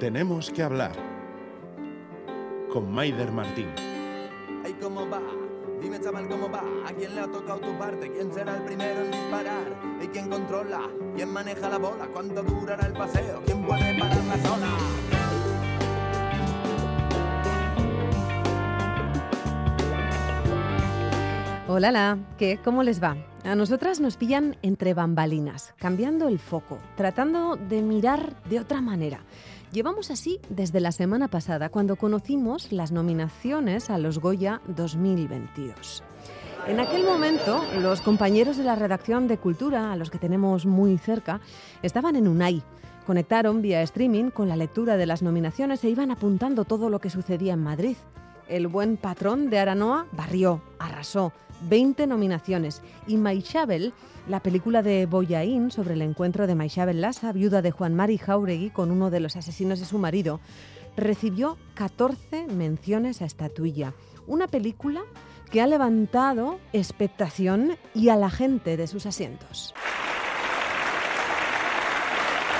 Tenemos que hablar con Maider Martín. Ay, ¿cómo va? Dime, chaval, ¿cómo va? ¿A quién le ha tocado tu parte? ¿Quién será el primero en disparar? ¿Y quién controla? ¿Quién maneja la bola? ¿Cuánto durará el paseo? ¿Quién puede parar la zona? Hola, ¿qué? ¿Cómo les va? A nosotras nos pillan entre bambalinas, cambiando el foco, tratando de mirar de otra manera. Llevamos así desde la semana pasada, cuando conocimos las nominaciones a los Goya 2022. En aquel momento, los compañeros de la redacción de Cultura, a los que tenemos muy cerca, estaban en UNAI. Conectaron vía streaming con la lectura de las nominaciones e iban apuntando todo lo que sucedía en Madrid. El buen patrón de Aranoa barrió, arrasó, 20 nominaciones. Y Maixabel, la película de Boyaín sobre el encuentro de Maixabel Lassa, viuda de Juan Mari Jauregui, con uno de los asesinos de su marido, recibió 14 menciones a estatuilla. Una película que ha levantado expectación y a la gente de sus asientos.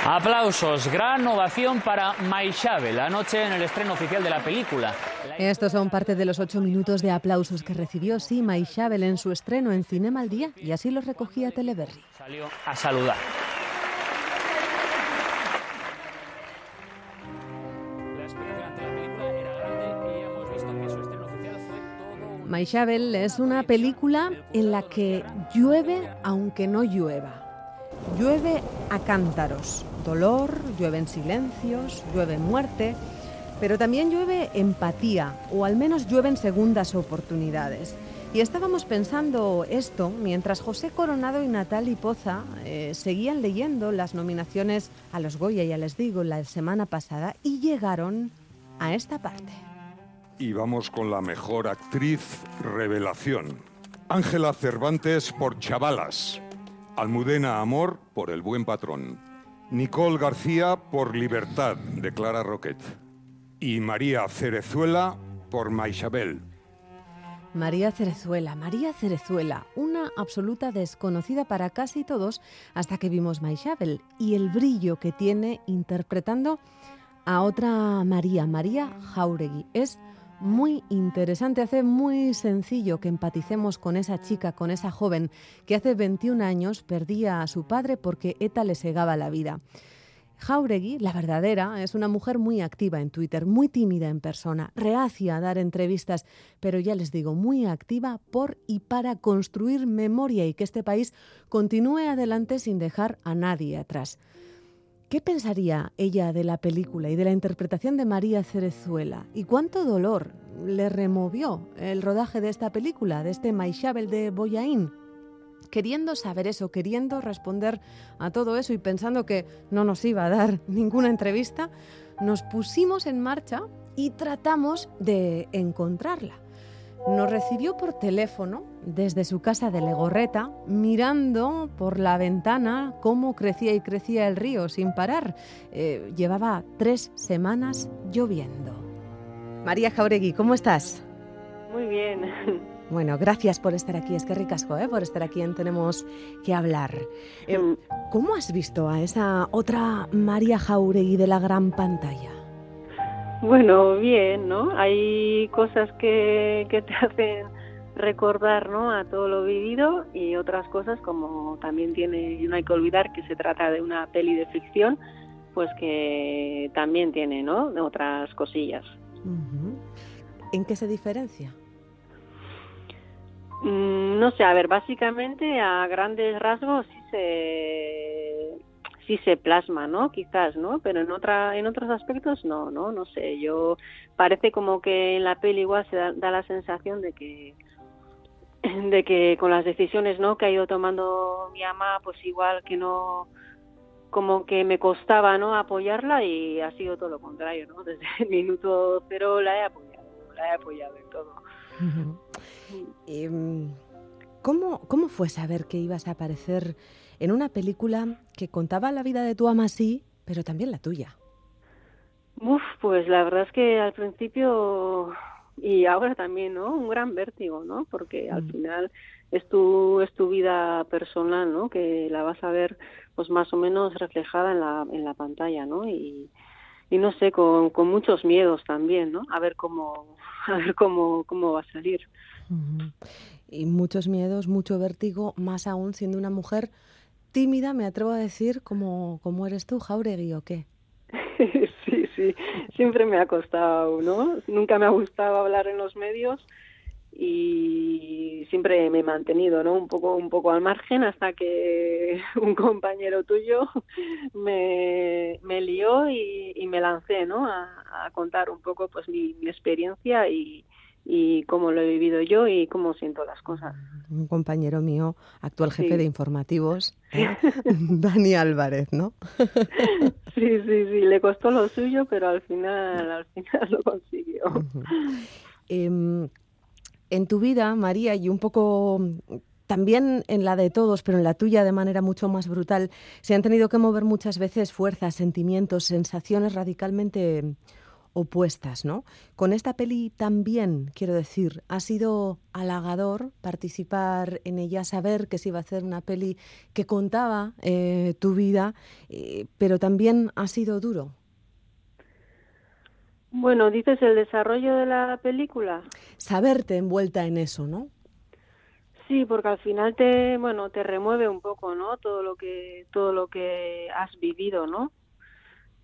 Aplausos, gran ovación para Maixabel, anoche en el estreno oficial de la película. Estos son parte de los ocho minutos de aplausos que recibió Sima y Shabel en su estreno en Cinema al Día y así los recogía Teleberry. Salió a saludar. Maixabel es una película en la que llueve aunque no llueva. Llueve a cántaros, dolor, llueven silencios, llueve muerte, pero también llueve empatía, o al menos llueven segundas oportunidades. Y estábamos pensando esto mientras José Coronado y Natalie Poza eh, seguían leyendo las nominaciones a los Goya, ya les digo, la semana pasada, y llegaron a esta parte. Y vamos con la mejor actriz revelación. Ángela Cervantes por Chavalas. Almudena Amor por El Buen Patrón. Nicole García por Libertad de Clara Roquet y María Cerezuela por Maisabel. María Cerezuela, María Cerezuela, una absoluta desconocida para casi todos hasta que vimos Maisabel y el brillo que tiene interpretando a otra María, María Jauregui. Es muy interesante, hace muy sencillo que empaticemos con esa chica, con esa joven que hace 21 años perdía a su padre porque ETA le segaba la vida. Jauregui, la verdadera, es una mujer muy activa en Twitter, muy tímida en persona, reacia a dar entrevistas, pero ya les digo, muy activa por y para construir memoria y que este país continúe adelante sin dejar a nadie atrás. ¿Qué pensaría ella de la película y de la interpretación de María Cerezuela? ¿Y cuánto dolor le removió el rodaje de esta película, de este Maixabel de Boyaín? Queriendo saber eso, queriendo responder a todo eso y pensando que no nos iba a dar ninguna entrevista, nos pusimos en marcha y tratamos de encontrarla. Nos recibió por teléfono desde su casa de Legorreta, mirando por la ventana cómo crecía y crecía el río sin parar. Eh, llevaba tres semanas lloviendo. María Jauregui, ¿cómo estás? Muy bien. Bueno, gracias por estar aquí, es que ricasco, ¿eh? por estar aquí en Tenemos que hablar. Eh, mm. ¿Cómo has visto a esa otra María Jauregui de la gran pantalla? Bueno, bien, ¿no? Hay cosas que, que te hacen recordar ¿no? a todo lo vivido y otras cosas como también tiene, no hay que olvidar que se trata de una peli de ficción, pues que también tiene ¿no? otras cosillas. ¿En qué se diferencia? Mm, no sé, a ver, básicamente a grandes rasgos sí se sí se plasma, ¿no? Quizás, ¿no? Pero en otra en otros aspectos no, no, no sé. Yo parece como que en la peli igual se da, la sensación de que de que con las decisiones, ¿no? Que ha ido tomando mi ama, pues igual que no como que me costaba, ¿no? Apoyarla y ha sido todo lo contrario, ¿no? Desde el minuto cero la he apoyado, la he apoyado en todo. Em, ¿cómo, ¿Cómo fue saber que ibas a aparecer en una película que contaba la vida de tu ama, sí, pero también la tuya? Uf, pues la verdad es que al principio y ahora también, ¿no? Un gran vértigo, ¿no? Porque al mm. final es tu es tu vida personal, ¿no? Que la vas a ver pues más o menos reflejada en la en la pantalla, ¿no? Y y no sé, con, con muchos miedos también, ¿no? A ver cómo, a ver cómo, cómo va a salir. Y muchos miedos, mucho vértigo, más aún siendo una mujer tímida, me atrevo a decir, como, como eres tú, Jauregui, ¿o qué? sí, sí, siempre me ha costado, ¿no? Nunca me ha gustado hablar en los medios y siempre me he mantenido no un poco un poco al margen hasta que un compañero tuyo me, me lió y, y me lancé no a, a, contar un poco pues mi, mi experiencia y, y cómo lo he vivido yo y cómo siento las cosas. Un compañero mío, actual jefe sí. de informativos, ¿eh? Dani Álvarez, ¿no? sí, sí, sí, le costó lo suyo, pero al final, al final lo consiguió. Uh -huh. eh, en tu vida, María, y un poco también en la de todos, pero en la tuya de manera mucho más brutal, se han tenido que mover muchas veces fuerzas, sentimientos, sensaciones radicalmente opuestas, ¿no? Con esta peli también, quiero decir, ha sido halagador participar en ella, saber que se iba a hacer una peli que contaba eh, tu vida, eh, pero también ha sido duro. Bueno, dices el desarrollo de la película. Saberte envuelta en eso, ¿no? Sí, porque al final te, bueno, te remueve un poco, ¿no? Todo lo que, todo lo que has vivido, ¿no?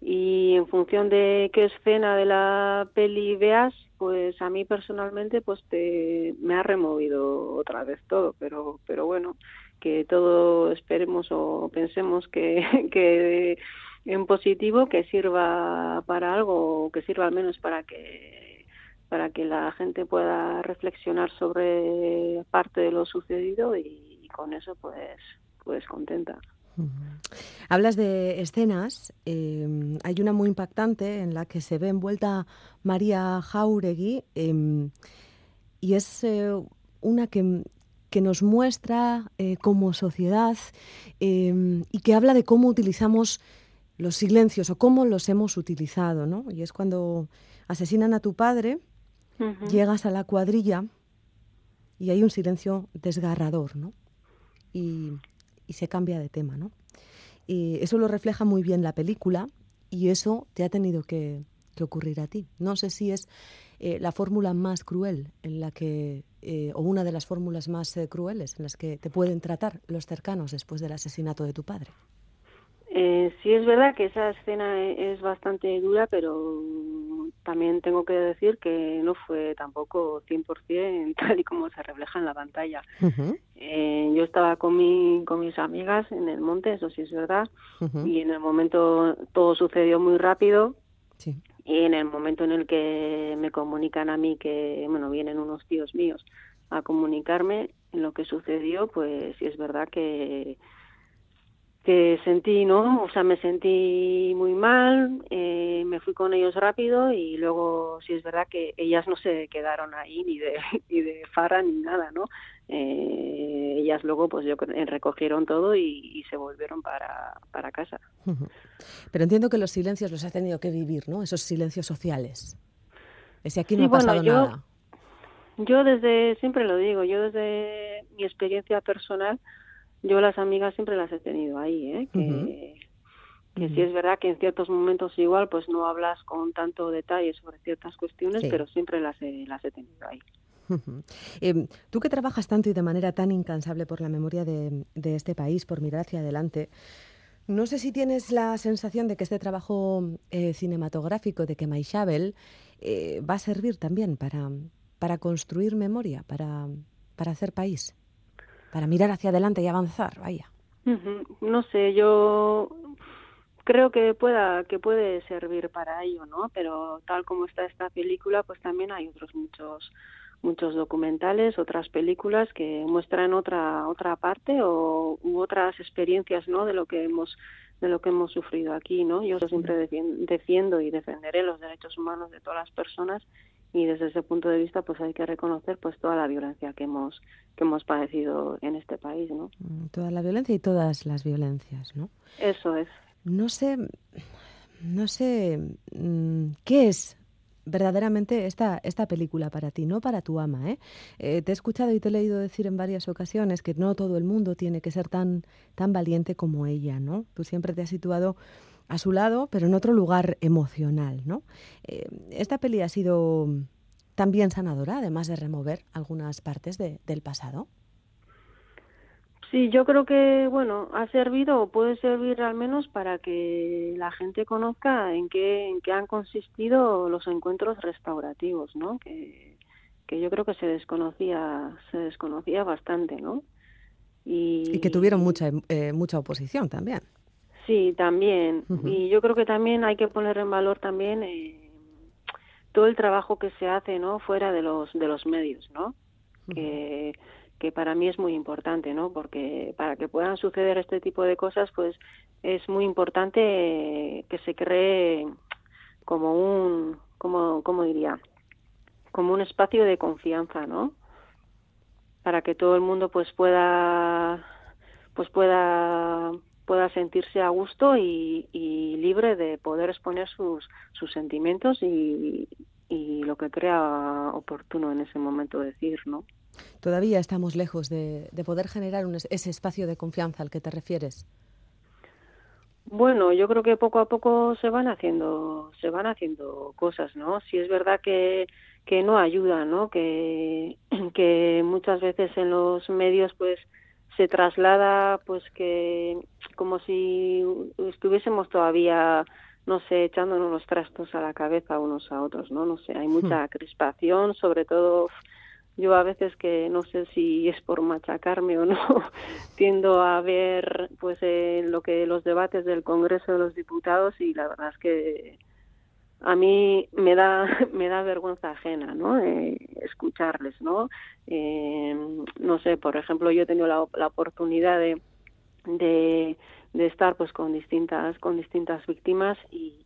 Y en función de qué escena de la peli veas, pues a mí personalmente, pues te, me ha removido otra vez todo, pero, pero bueno, que todo esperemos o pensemos que, que en positivo que sirva para algo, que sirva al menos para que para que la gente pueda reflexionar sobre parte de lo sucedido y, con eso pues pues contenta. Hablas de escenas, eh, hay una muy impactante en la que se ve envuelta María Jauregui eh, y es eh, una que, que, nos muestra eh, como sociedad eh, y que habla de cómo utilizamos los silencios o cómo los hemos utilizado, ¿no? Y es cuando asesinan a tu padre, uh -huh. llegas a la cuadrilla y hay un silencio desgarrador, ¿no? Y, y, se cambia de tema, ¿no? Y eso lo refleja muy bien la película y eso te ha tenido que, que ocurrir a ti. No sé si es eh, la fórmula más cruel en la que, eh, o una de las fórmulas más eh, crueles en las que te pueden tratar los cercanos después del asesinato de tu padre. Eh, sí es verdad que esa escena e-, es bastante dura, pero también tengo que decir que no fue tampoco 100% tal y como se refleja en la pantalla. Uh -huh. eh, yo estaba con, mi, con mis amigas en el monte, eso sí es verdad, uh -huh. y en el momento todo sucedió muy rápido. Sí. Y en el momento en el que me comunican a mí que, bueno, vienen unos tíos míos a comunicarme en lo que sucedió, pues sí es verdad que que sentí, ¿no? O sea, me sentí muy mal, eh, me fui con ellos rápido y luego sí es verdad que ellas no se quedaron ahí ni de, ni de farra ni nada, ¿no? Eh, ellas luego pues yo recogieron todo y, y se volvieron para, para casa. Pero entiendo que los silencios los has tenido que vivir, ¿no? Esos silencios sociales. Ese aquí no sí, ha pasado bueno, yo, nada. Yo desde, siempre lo digo, yo desde mi experiencia personal, yo las amigas siempre las he tenido ahí, ¿eh? que, uh -huh. que uh -huh. sí es verdad que en ciertos momentos igual pues no hablas con tanto detalle sobre ciertas cuestiones, sí. pero siempre las he, las he tenido ahí. Uh -huh. eh, tú que trabajas tanto y de manera tan incansable por la memoria de, de este país, por mirar hacia adelante, no sé si tienes la sensación de que este trabajo eh, cinematográfico de que Maishabel eh, va a servir también para, para construir memoria, para, para hacer país para mirar hacia adelante y avanzar, vaya. No sé, yo creo que pueda que puede servir para ello, ¿no? Pero tal como está esta película, pues también hay otros muchos muchos documentales, otras películas que muestran otra otra parte o u otras experiencias, ¿no? De lo que hemos de lo que hemos sufrido aquí, ¿no? Yo siempre defiendo y defenderé los derechos humanos de todas las personas y desde ese punto de vista pues hay que reconocer pues toda la violencia que hemos que hemos padecido en este país no mm, toda la violencia y todas las violencias no eso es. No sé no sé mm, qué es verdaderamente esta esta película para ti no para tu ama ¿eh? eh te he escuchado y te he leído decir en varias ocasiones que no todo el mundo tiene que ser tan tan valiente como ella no tú siempre te has situado a su lado, pero en otro lugar emocional, ¿no? Eh, esta peli ha sido también sanadora, además de remover algunas partes del pasado. Sí, yo creo que, bueno, ha servido o puede servir al menos para que la gente conozca en qué, en qué han consistido los encuentros restaurativos, ¿no? Que, que yo creo que se desconocía, se desconocía bastante, ¿no? Y, que tuvieron mucha, eh, mucha oposición también. Sí, también. Y yo creo que también hay que poner en valor también eh, todo el trabajo que se hace, ¿no? Fuera de los, de los medios, ¿no? Que que para mí es muy importante, ¿no? Porque para que puedan suceder este tipo de cosas, pues es muy importante que se cree como un, como, ¿cómo diría? Como un espacio de confianza, ¿no? Para que todo el mundo pues pueda, pues pueda pueda sentirse a gusto y, y libre de poder exponer sus, sus sentimientos y, y lo que crea oportuno en ese momento decir, ¿no? Todavía estamos lejos de, poder generar ese espacio de confianza al que te refieres. Bueno, yo creo que poco a poco se van haciendo, se van haciendo cosas, ¿no? Si es verdad que, que no ayuda, ¿no? Que, que muchas veces en los medios, pues, se traslada, pues, que como si estuviésemos todavía no sé, echándonos los trastos a la cabeza unos a otros, ¿no? No sé, hay mucha hmm. crispación, sobre todo yo a veces que no sé si es por machacarme o no, tiendo a ver pues eh, lo que los debates del Congreso de los Diputados y la verdad es que a mí me da me da vergüenza ajena no eh, no eh, no sé por ejemplo yo he tenido la, la oportunidad de, de, de estar pues con distintas con distintas víctimas y,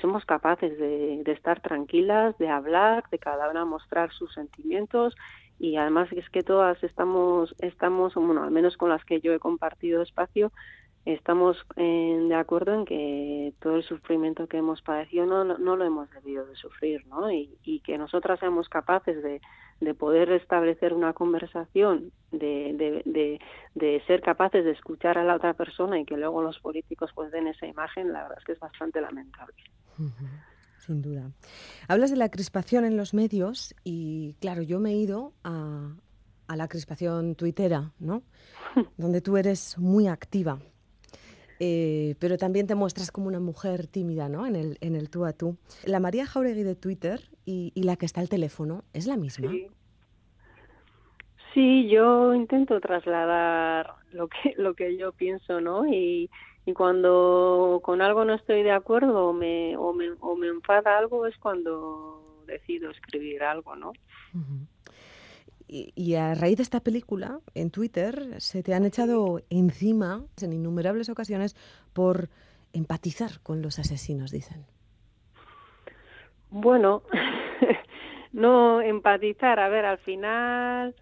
somos capaces de, estar tranquilas, de hablar, de cada una mostrar sus sentimientos y además es que todas estamos, estamos, bueno, al menos con las que yo he compartido espacio, estamos de acuerdo en que todo el sufrimiento que hemos padecido no, no, lo hemos debido de sufrir, ¿no? Y, y que nosotras seamos capaces de, de poder establecer una conversación, de, de, de, ser capaces de escuchar a la otra persona y que luego los políticos pues den esa imagen, la verdad es que es bastante lamentable. Sin duda. Hablas de la crispación en los medios y claro, yo me he ido a, a la crispación tuitera, ¿no? Donde tú eres muy activa. Eh, pero también te muestras como una mujer tímida, ¿no? En el, en el tú a tú. La María Jauregui de Twitter y, la que está al teléfono, ¿es la misma? Sí. yo intento trasladar lo que, lo que yo pienso, ¿no? Y, y cuando con algo no estoy de acuerdo o me, o me, o me enfada algo es cuando decido escribir algo, ¿no? Y, a raíz de esta película, en Twitter, se te han echado encima en innumerables ocasiones por empatizar con los asesinos, dicen. Bueno, no empatizar, a ver, al final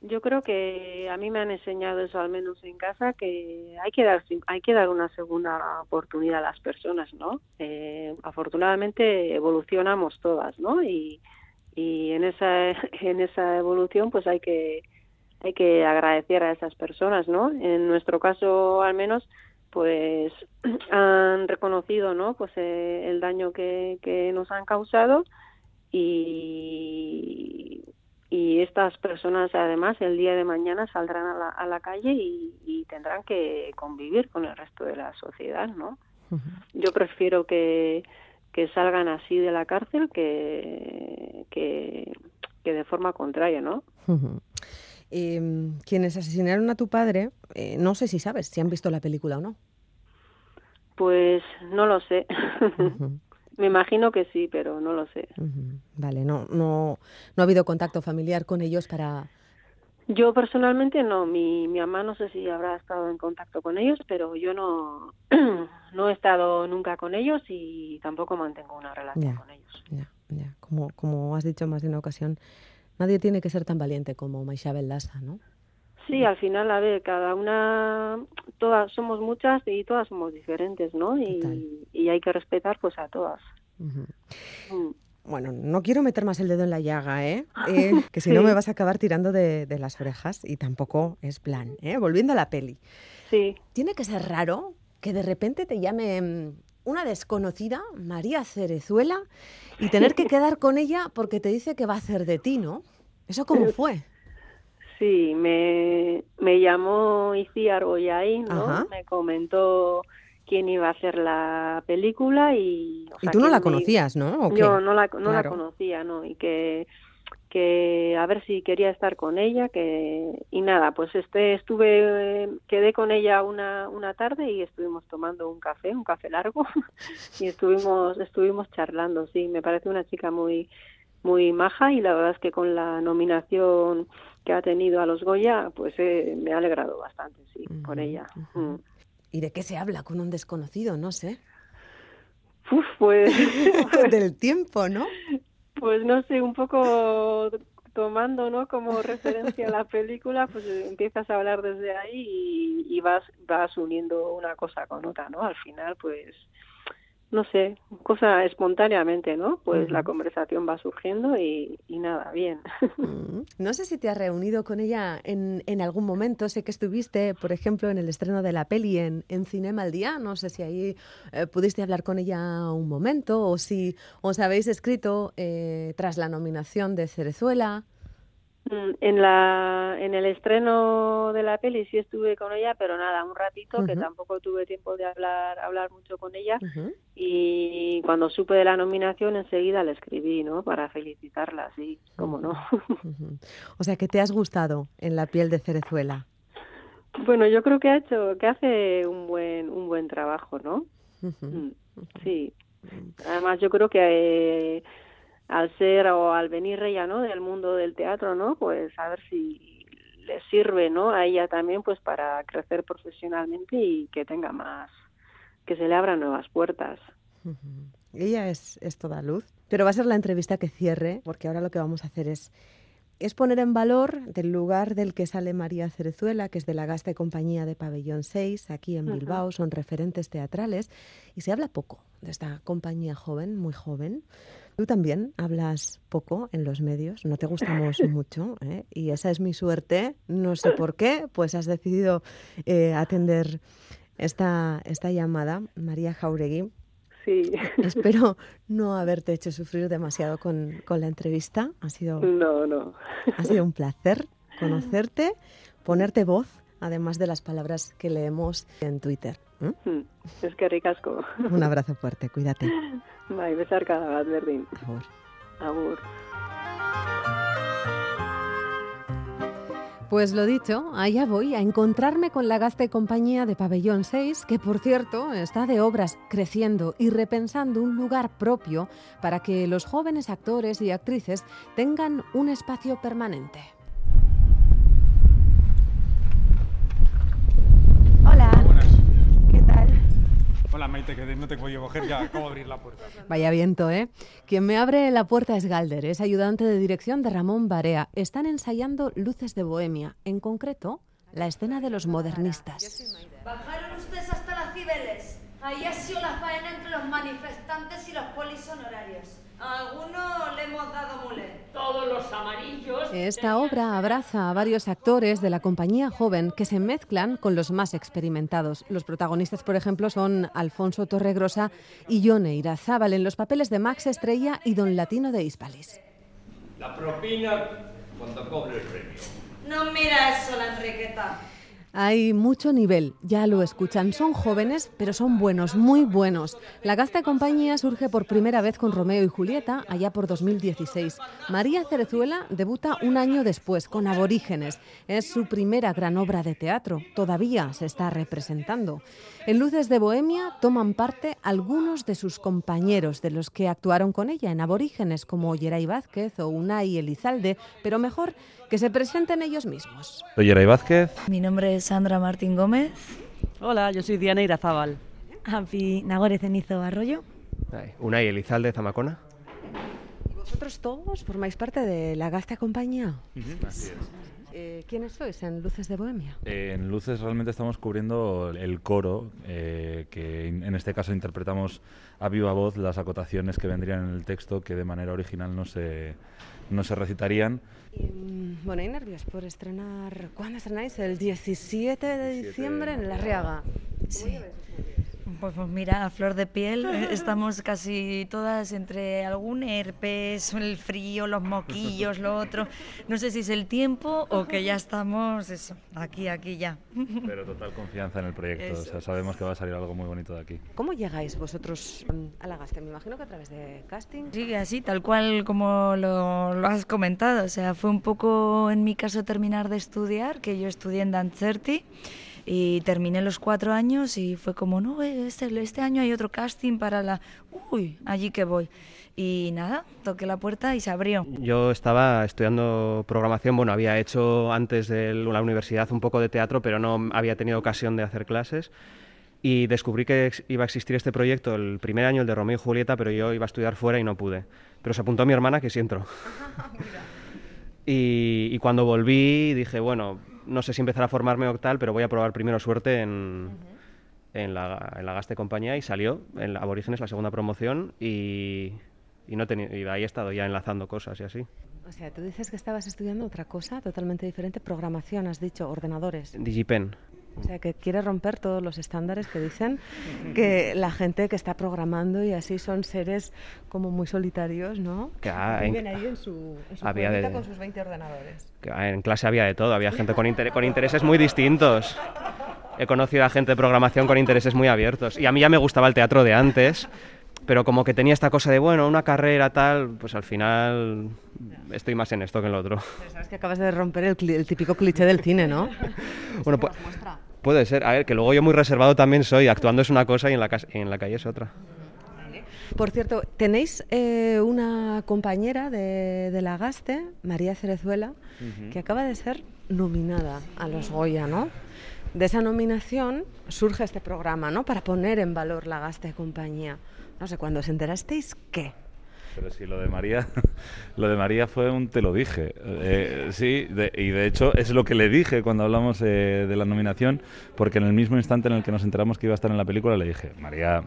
yo creo que a mí me han enseñado eso, al menos en casa, que hay que dar, hay que dar una segunda oportunidad a las personas, ¿no? Eh, afortunadamente evolucionamos todas, ¿no? Y, y en esa en esa evolución pues hay que hay que agradecer a esas personas no en nuestro caso al menos pues han reconocido no pues eh, el daño que, que nos han causado y y estas personas además el día de mañana saldrán a la, a la calle y, y, tendrán que convivir con el resto de la sociedad no yo prefiero que que salgan así de la cárcel que, que, de forma contraria, ¿no? Em, quienes asesinaron a tu padre, eh, no sé si sabes si han visto la película o no. Pues no lo sé. Me imagino que sí, pero no lo sé. Vale, no, no, no ha habido contacto familiar con ellos para, yo personalmente no, mi, mi mamá no sé si habrá estado en contacto con ellos, pero yo no, no he estado nunca con ellos y tampoco mantengo una relación con ellos. Ya, ya. Como, como has dicho más de una ocasión, nadie tiene que ser tan valiente como Maishabel Lassa, ¿no? Sí, al final, a ver, cada una, todas somos muchas y todas somos diferentes, ¿no? Y, y hay que respetar pues a todas bueno, no quiero meter más el dedo en la llaga, ¿eh? eh que si no me vas a acabar tirando de, las orejas y tampoco es plan, ¿eh? Volviendo a la peli. Sí. ¿Tiene que ser raro que de repente te llame mm, una desconocida, María Cerezuela, y tener que quedar con ella porque te dice que va a hacer de ti, ¿no? ¿Eso cómo fue? Sí, me, me llamó Iciar Boyain, ¿no? Ajá. Me comentó quién iba a hacer la película y... o Y tú no la me- conocías, ¿no? ¿O qué? Yo no la, no la conocía, ¿no? Y que, que a ver si quería estar con ella, que y nada, pues este estuve, eh, quedé con ella una, una tarde y estuvimos tomando un café, un café largo, y estuvimos, estuvimos charlando, sí, me parece una chica muy, muy maja y la verdad es que con la nominación que ha tenido a los Goya, pues eh, me ha alegrado bastante, sí, por ella. Mm. ¿Y de qué se habla con un desconocido? No sé. Uf, pues, Del tiempo, ¿no? Pues no sé, un poco tomando, ¿no? Como referencia a la película, pues empiezas a hablar desde ahí y, y vas vas uniendo una cosa con otra, ¿no? Al final, pues no sé, cosa espontáneamente, ¿no? Pues la conversación va surgiendo y, y nada, bien. Mm. No sé si te has reunido con ella en, en algún momento. Sé que estuviste, por ejemplo, en el estreno de la peli en, en Cinema al Día. No sé si ahí eh, pudiste hablar con ella un momento o si os habéis escrito eh, tras la nominación de Cerezuela. Mm, En la en el estreno de la peli sí estuve con ella, pero nada, un ratito que tampoco tuve tiempo de hablar hablar mucho con ella. Y cuando supe de la nominación enseguida le escribí, ¿no? Para felicitarla, sí, cómo no. O sea, que te has gustado en la piel de Cerezuela. bueno, yo creo que ha hecho, que hace un buen, un buen trabajo, ¿no? Mm, Sí. Además, yo creo que eh, al ser o al venir ella, ¿no? Del mundo del teatro, ¿no? Pues a ver si le sirve, ¿no? A ella también, pues para crecer profesionalmente y que tenga más, que se le abran nuevas puertas. Ella es, es toda luz. Pero va a ser la entrevista que cierre, porque ahora lo que vamos a hacer es, es poner en valor del lugar del que sale María Cerezuela, que es de la Gasta y Compañía de Pabellón 6, aquí en. Bilbao, son referentes teatrales, y se habla poco de esta compañía joven, muy joven. Tú también hablas poco en los medios, no te gustamos mucho, ¿eh? y esa es mi suerte, no sé por qué, pues has decidido eh, atender esta, esta llamada, María Jauregui. Sí. Espero no haberte hecho sufrir demasiado con, con la entrevista. Ha sido, No, no. ha sido un placer conocerte, ponerte voz, además de las palabras que leemos en Twitter. ¿M? Mm, Es que ricasco. Un abrazo fuerte, cuídate. Bai, besarkada bat berdin. Agur. Agur. Pues lo dicho, allá voy a encontrarme con la Gasta y Compañía de Pabellón 6, que por cierto está de obras creciendo y repensando un lugar propio para que los jóvenes actores y actrices tengan un espacio permanente. Hola, Buenas. ¿qué tal? Hola Maite, que no te puedo coger ya, acabo de abrir la puerta. Vaya viento, ¿eh? Quien me abre la puerta es Galder, es ayudante de dirección de Ramón Barea. Están ensayando Luces de Bohemia, en concreto, la escena de los modernistas. Bajaron ustedes hasta las Cibeles. Ahí ha sido la faena entre los manifestantes y los polis honorarios. A algunos le hemos dado mulé. Todos los amarillos. Esta obra abraza a varios actores de la compañía joven que se mezclan con los más experimentados. Los protagonistas, por ejemplo, son Alfonso Torregrosa y Yone Irazábal en los papeles de Max Estrella y Don Latino de Hispalis. La propina cuando cobre el premio. No mira eso, la Enriqueta. Hay mucho nivel, ya lo escuchan. Son jóvenes, pero son buenos, muy buenos. La Gasta Compañía surge por primera vez con Romeo y Julieta, allá por 2016. María Cerezuela debuta un año después, con Aborígenes. Es su primera gran obra de teatro. Todavía se está representando. En Luces de Bohemia toman parte algunos de sus compañeros, de los que actuaron con ella en Aborígenes, como Yeray Vázquez o Unai Elizalde, pero mejor que se presenten ellos mismos. Soy Yeray Vázquez. Mi nombre es Sandra Martín Gómez. Hola, yo soy Diana Irazábal. Api Nagore Cenizo Arroyo. Unai Elizalde Zamacona. ¿Y vosotros todos formáis parte de la Gasta Compañía? Así es. Eh, ¿Quiénes sois en Luces de Bohemia? Eh, en Luces realmente estamos cubriendo el coro, eh, que in- en este caso interpretamos a viva voz las acotaciones que vendrían en el texto que de manera original no se, no se recitarían. Y, mm, bueno, hay nervios por estrenar. ¿Cuándo estrenáis? El 17 de diciembre en La Riaga. Sí. Pues, pues mira, a flor de piel, eh, estamos casi todas entre algún herpes, el frío, los moquillos, lo otro. No sé si es el tiempo o que ya estamos eso, aquí, aquí ya. Pero total confianza en el proyecto, o sea, sabemos que va a salir algo muy bonito de aquí. ¿Cómo llegáis vosotros mm, a la Gaste? Me imagino que a través de casting. Sí, así, tal cual como lo, lo has comentado. O sea, fue un poco en mi caso terminar de estudiar, que yo estudié en Dancerti y terminé los cuatro años y fue como, no, eh, este, este año hay otro casting para la... Uy, allí que voy. Y nada, toqué la puerta y se abrió. Yo estaba estudiando programación, bueno, había hecho antes de la universidad un poco de teatro, pero no había tenido ocasión de hacer clases. Y descubrí que iba a existir este proyecto el primer año, el de Romeo y Julieta, pero yo iba a estudiar fuera y no pude. Pero se apuntó mi hermana, que sí entró. Y, y cuando volví dije, bueno, no sé si empezar a formarme o tal, pero voy a probar primero suerte en, en, la, en la Gaste Compañía y salió en la Aborígenes la segunda promoción y, y, no y ahí he estado ya enlazando cosas y así. O sea, tú dices que estabas estudiando otra cosa totalmente diferente, programación, has dicho, ordenadores. Digipen. O sea, que quiere romper todos los estándares que dicen que la gente que está programando y así son seres como muy solitarios, ¿no? Que, ah, en- Viven ahí en su, en su había de- con sus 20 ordenadores. que, En clase había de todo, había gente con, inter- con intereses muy distintos. He conocido a gente de programación con intereses muy abiertos. Y a mí ya me gustaba el teatro de antes, pero como que tenía esta cosa de, bueno, una carrera tal, pues al final estoy más en esto que en lo otro. Pero sabes que acabas de romper el, típico cliché del cine, ¿no? Bueno, pu- puede ser. A ver, que luego yo muy reservado también soy. Actuando es una cosa y en la, en la calle es otra. Por cierto, tenéis eh, una compañera de, de la Gaste, María Cerezuela, que acaba de ser nominada a los Goya, ¿no? De esa nominación surge este programa, ¿no? Para poner en valor la Gaste compañía. No sé, cuando os enterasteis, ¿qué? Pero sí, lo de María, lo de María fue un te lo dije. Eh, sí, de- y de hecho es lo que le dije cuando hablamos eh, de la nominación, porque en el mismo instante en el que nos enteramos que iba a estar en la película le dije, María,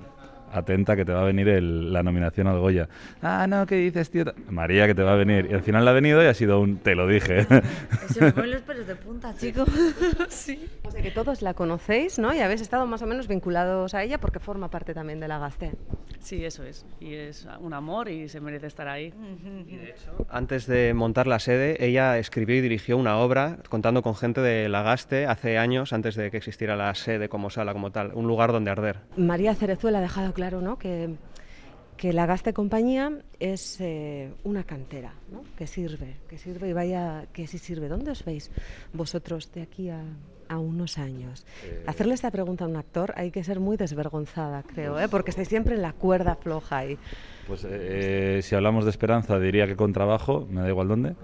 atenta que te va a venir el- la nominación al Goya. Ah, no, ¿qué dices, tío? María, que te va a venir. Y al final le ha venido y ha sido un te lo dije. Se me ponen los pelos de punta, chico. sí. O sea, que todos la conocéis, ¿no? Y habéis estado más o menos vinculados a ella porque forma parte también de la Gaste. Sí, eso es. Y es un amor y se merece estar ahí. Y de hecho, Antes de montar la sede, ella escribió y dirigió una obra contando con gente de Lagaste hace años, antes de que existiera la sede como sala, como tal, un lugar donde arder. María Cerezuela ha dejado claro ¿no? que, que la Gaste Compañía es eh, una cantera, ¿no? que sirve, que sirve y vaya, que sí sirve. ¿Dónde os veis vosotros de aquí a, a unos años? Eh, Hacerle esta pregunta a un actor hay que ser muy desvergonzada, creo, ¿eh? porque estáis siempre en la cuerda floja ahí. Pues eh, si hablamos de esperanza diría que con trabajo, me da igual dónde.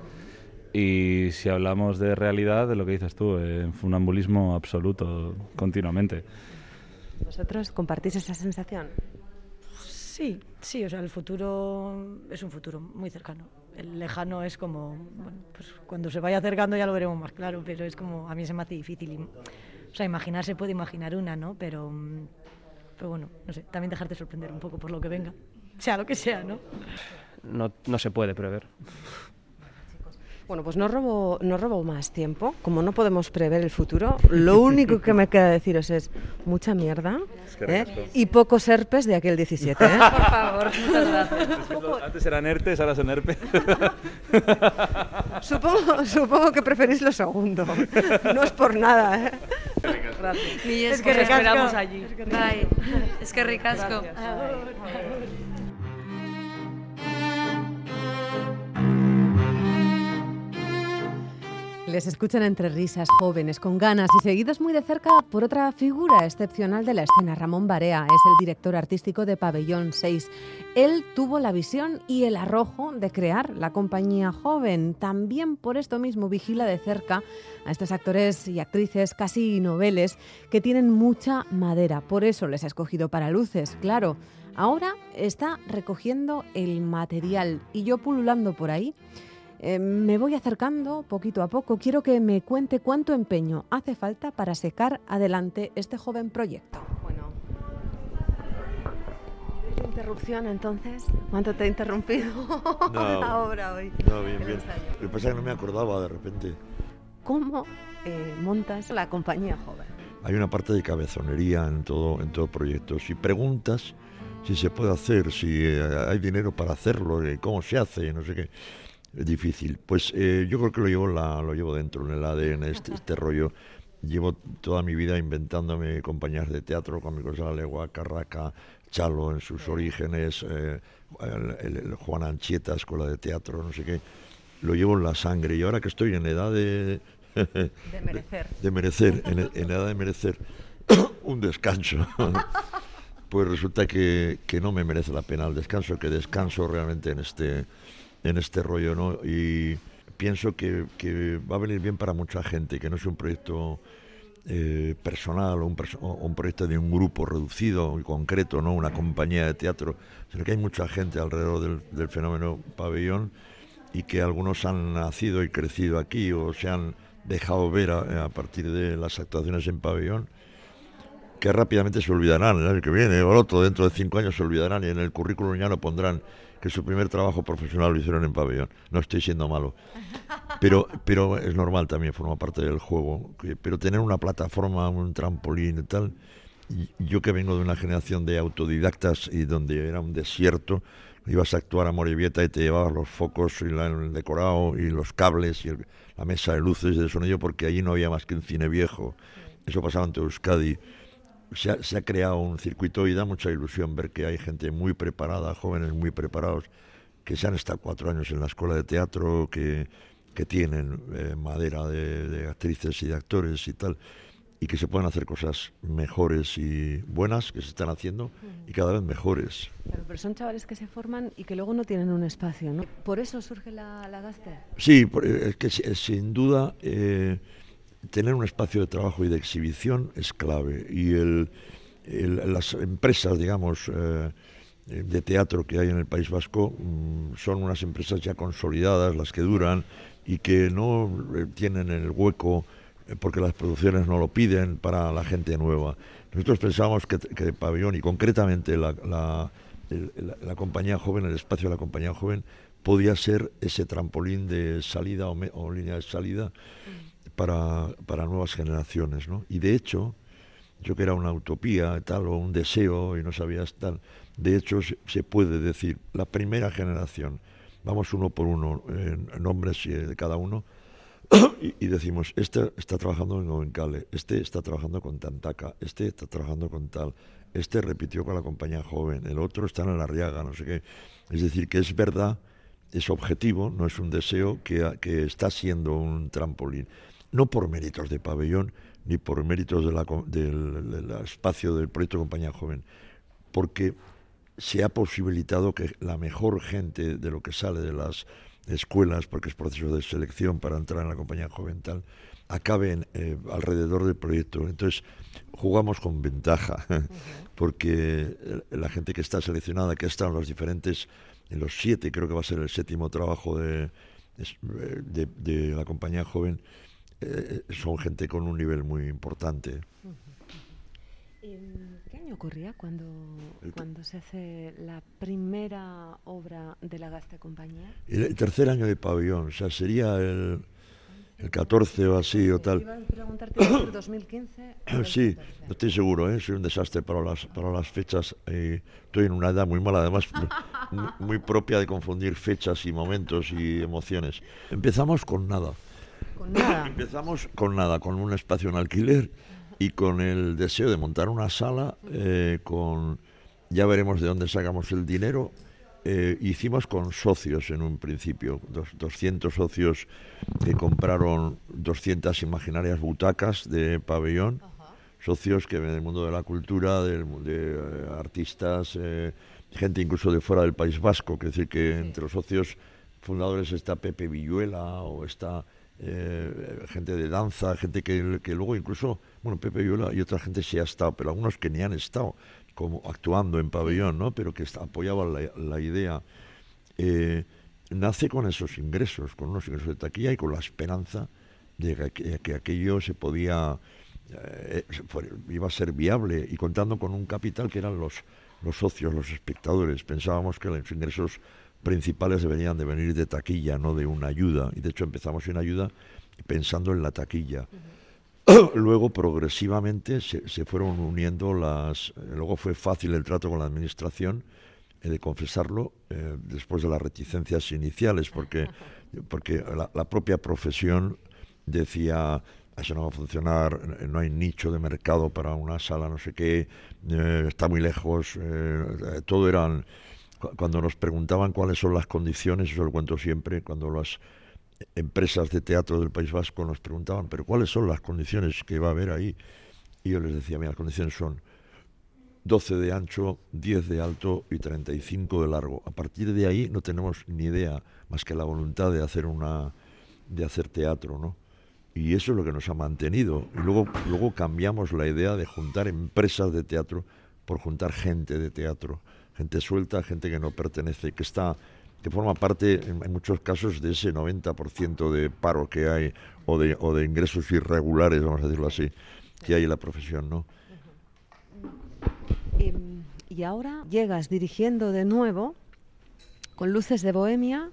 Y si hablamos de realidad, de lo que dices tú, en funambulismo absoluto, continuamente. ¿Vosotros compartís esa sensación? Sí, sí, o sea, el futuro es un futuro muy cercano. El lejano es como, bueno, pues cuando se vaya acercando ya lo veremos más claro, pero es como, a mí se me hace difícil. y- o sea, imaginar se puede imaginar una, ¿no? Pero, mm, pero bueno, no sé, también dejarte sorprender un poco por lo que venga. Sea lo que sea, ¿no? No, no se puede prever. Bueno, pues no robo, no robo más tiempo. Como no podemos prever el futuro, lo único que me queda deciros es mucha mierda ¿eh? y pocos herpes de aquel 17. ¿eh? Por favor, muchas gracias. Antes eran ERTES, ahora son ERPE. supongo, supongo que preferís lo segundo. No es por nada. ¿eh? Gracias. Y Es es que que ricasco. esperamos allí. Bye. Es que ricasco. Les escuchan entre risas, jóvenes, con ganas y seguidos muy de cerca por otra figura excepcional de la escena, Ramón Barea. Es el director artístico de Pabellón 6. Él tuvo la visión y el arrojo de crear la compañía joven. También por esto mismo vigila de cerca a estos actores y actrices casi noveles que tienen mucha madera. Por eso les ha escogido para luces, claro. Ahora está recogiendo el material y yo pululando por ahí Eh, me voy acercando poquito a poco. Quiero que me cuente cuánto empeño hace falta para sacar adelante este joven proyecto. Bueno. Interrupción entonces. ¿Cuánto te he interrumpido No, la obra hoy? No, bien, bien. Lo que pasa es que no me acordaba de repente. ¿Cómo eh, montas la compañía joven? Hay una parte de cabezonería en todo, en todo proyecto. Si preguntas si se puede hacer, si eh, hay dinero para hacerlo, eh, cómo se hace, no sé qué, es difícil. Pues eh, yo creo que lo llevo, la, lo llevo dentro, en el ADN, este, este rollo. Llevo toda mi vida inventándome compañías de teatro, cómicos de la legua, Carraca, Chalo en sus orígenes, eh, el, el- el Juan Anchieta, Escuela de Teatro, no sé qué. Lo llevo en la sangre y ahora que estoy en edad de... De merecer. de merecer, en, en edad de merecer un descanso. pues resulta que, que no me merece la pena el descanso, que descanso realmente en este, en este rollo, ¿no? Y pienso que, que va a venir bien para mucha gente, que no es un proyecto eh, personal o un, o un proyecto de un grupo reducido y concreto, ¿no? Una compañía de teatro, sino que hay mucha gente alrededor del, del fenómeno pabellón y que algunos han nacido y crecido aquí o se han dejado ver a, a partir de las actuaciones en pabellón que rápidamente se olvidarán el año que viene o el otro, dentro de cinco años se olvidarán y en el currículum ya no pondrán que su primer trabajo profesional lo hicieron en pabellón. No estoy siendo malo. Pero, pero es normal también, forma parte del juego. Pero tener una plataforma, un trampolín y tal, y yo que vengo de una generación de autodidactas y donde era un desierto, ibas a actuar a Morevieta y te llevabas los focos y la- el decorado y los cables y el- la mesa de luces y de sonido porque allí no había más que un cine viejo. Eso pasaba en Euskadi. Se ha, se ha creado un circuito y da mucha ilusión ver que hay gente muy preparada, jóvenes muy preparados, que se han estado cuatro años en la escuela de teatro, que, que tienen eh, madera de, de actrices y de actores y tal, y que se pueden hacer cosas mejores y buenas que se están haciendo y cada vez mejores. Claro, pero son chavales que se forman y que luego no tienen un espacio, ¿no? Por eso surge la, la Gaste. Sí, por- es que si- sin duda eh, tener un espacio de trabajo y de exhibición es clave. Y las empresas, digamos, eh, de teatro que hay en el País Vasco mm, son unas empresas ya consolidadas, las que duran y que no eh, tienen el hueco eh, porque las producciones no lo piden para la gente nueva. Nosotros pensamos que, que Pabellón y concretamente la, compañía joven, el espacio de la compañía joven, podía ser ese trampolín de salida o línea de salida para, para nuevas generaciones. ¿no? Y de hecho, yo que era una utopía tal o un deseo y no sabías tal, de hecho se, puede decir, la primera generación, vamos uno por uno, nombres eh, de cada uno, y, y decimos, este está trabajando en Ovencale, este está trabajando con Tantaca, este está trabajando con tal, este repitió con la compañía joven, el otro está en la Arriaga, no sé qué. Es decir, que es verdad, es objetivo, no es un deseo, que, que está siendo un trampolín. No por méritos de pabellón, ni por méritos de la del, del espacio del proyecto Compañía Joven, porque se ha posibilitado que la mejor gente de lo que sale de las escuelas, porque es proceso de selección para entrar en la compañía joven tal, acaben eh, alrededor del proyecto. Entonces, jugamos con ventaja, porque eh, la gente que está seleccionada, que está en los diferentes, en los siete, creo que va a ser el séptimo trabajo de, eh, de, de la compañía joven, eh, son gente con un nivel muy importante. Em, ¿Qué año ocurría cuando, cuando se hace la primera obra de la Gaste Compañía? El, el tercer año de pabellón, o sea, sería el, el 14 o así o tal. Iba a preguntarte, ¿iba a ser 2015? o el Sí, 14? no estoy seguro, ¿eh? soy un desastre para las, para las fechas. eh, estoy en una edad muy mala, además muy propia de confundir fechas y momentos y emociones. Empezamos con nada. Con nada. Empezamos con nada, con un espacio en alquiler y con el deseo de montar una sala, eh, con ya veremos de dónde sacamos el dinero. Eh, hicimos con socios en un principio, dos- 200 socios que compraron 200 imaginarias butacas de pabellón, socios que ven del mundo de la cultura, del mu- de eh, artistas, eh, gente incluso de fuera del País Vasco, que decir que entre los socios fundadores está Pepe Villuela o está eh, gente de danza, gente que, luego incluso, bueno, Pepe Villuela y otra gente sí ha estado, pero algunos que ni han estado como actuando en pabellón, ¿no? Pero que apoyaban la, idea. Eh, nace con esos ingresos, con unos ingresos de taquilla y con la esperanza de que, que aquello se podía, eh, iba a ser viable y contando con un capital que eran los socios, los espectadores. Pensábamos que los ingresos principales deberían de venir de taquilla, no de una ayuda. Y de hecho empezamos sin ayuda pensando en la taquilla. Luego progresivamente se, se fueron uniendo las... eh, Luego fue fácil el trato con la administración, he de confesarlo, eh, después de las reticencias iniciales, porque, porque la, la propia profesión decía, eso no va a funcionar, no hay nicho de mercado para una sala, no sé qué, eh, está muy lejos, eh, todo eran... cu- Cuando nos preguntaban cuáles son las condiciones, eso lo cuento siempre, cuando las empresas de teatro del País Vasco nos preguntaban, pero ¿cuáles son las condiciones que va a haber ahí? Y yo les decía, mira, las condiciones son 12 de ancho, 10 de alto y 35 de largo. A partir de ahí no tenemos ni idea más que la voluntad de hacer una de hacer teatro, ¿no? Y eso es lo que nos ha mantenido. Y luego luego cambiamos la idea de juntar empresas de teatro por juntar gente de teatro, gente suelta, gente que no pertenece, que está que forma parte en, muchos casos de ese 90% de paro que hay o de o de ingresos irregulares, vamos a decirlo así, que hay en la profesión, ¿no? Y, y ahora llegas dirigiendo de nuevo con luces de bohemia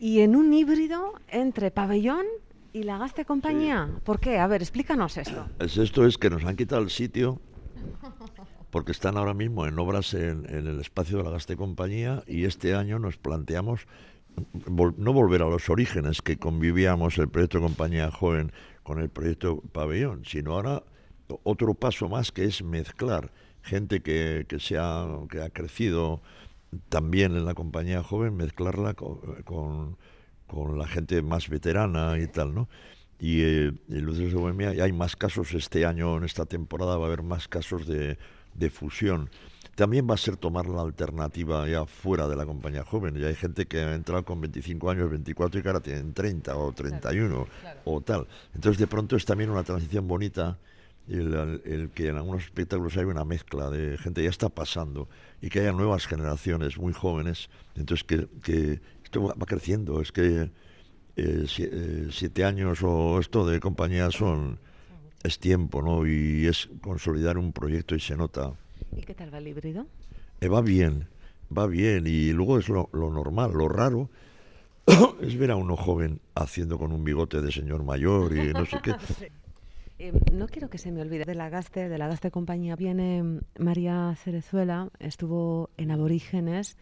y en un híbrido entre pabellón y la Gaste Compañía. ¿Por qué? A ver, explícanos esto. Es esto es que nos han quitado el sitio porque están ahora mismo en obras en, en el espacio de la Gaste Compañía y este año nos planteamos vol- no volver a los orígenes que convivíamos el proyecto Compañía Joven con el proyecto Pabellón, sino ahora otro paso más que es mezclar gente que, que, se ha, que ha crecido también en la compañía joven, mezclarla co- con, con la gente más veterana y tal, ¿no? Y, eh, en Luces de Bohemia y hay más casos este año, en esta temporada va a haber más casos de, de fusión. También va a ser tomar la alternativa ya fuera de la compañía joven. Ya hay gente que ha entrado con 25 años, 24 y que ahora tienen 30 o 31 o tal. Entonces de pronto es también una transición bonita el, el- que en algunos espectáculos hay una mezcla de gente ya está pasando y que haya nuevas generaciones muy jóvenes. Entonces que, que esto va va creciendo. Es que eh, si- eh, siete años o esto de compañía son es tiempo, ¿no? Y es consolidar un proyecto y se nota. ¿Y qué tal va el híbrido? Eh, va bien, va bien. Y luego es lo, lo normal, lo raro es ver a uno joven haciendo con un bigote de señor mayor y no sé qué. Eh, no quiero que se me olvide de la Gaste, de la Gaste Compañía. Viene María Cerezuela, estuvo en Aborígenes,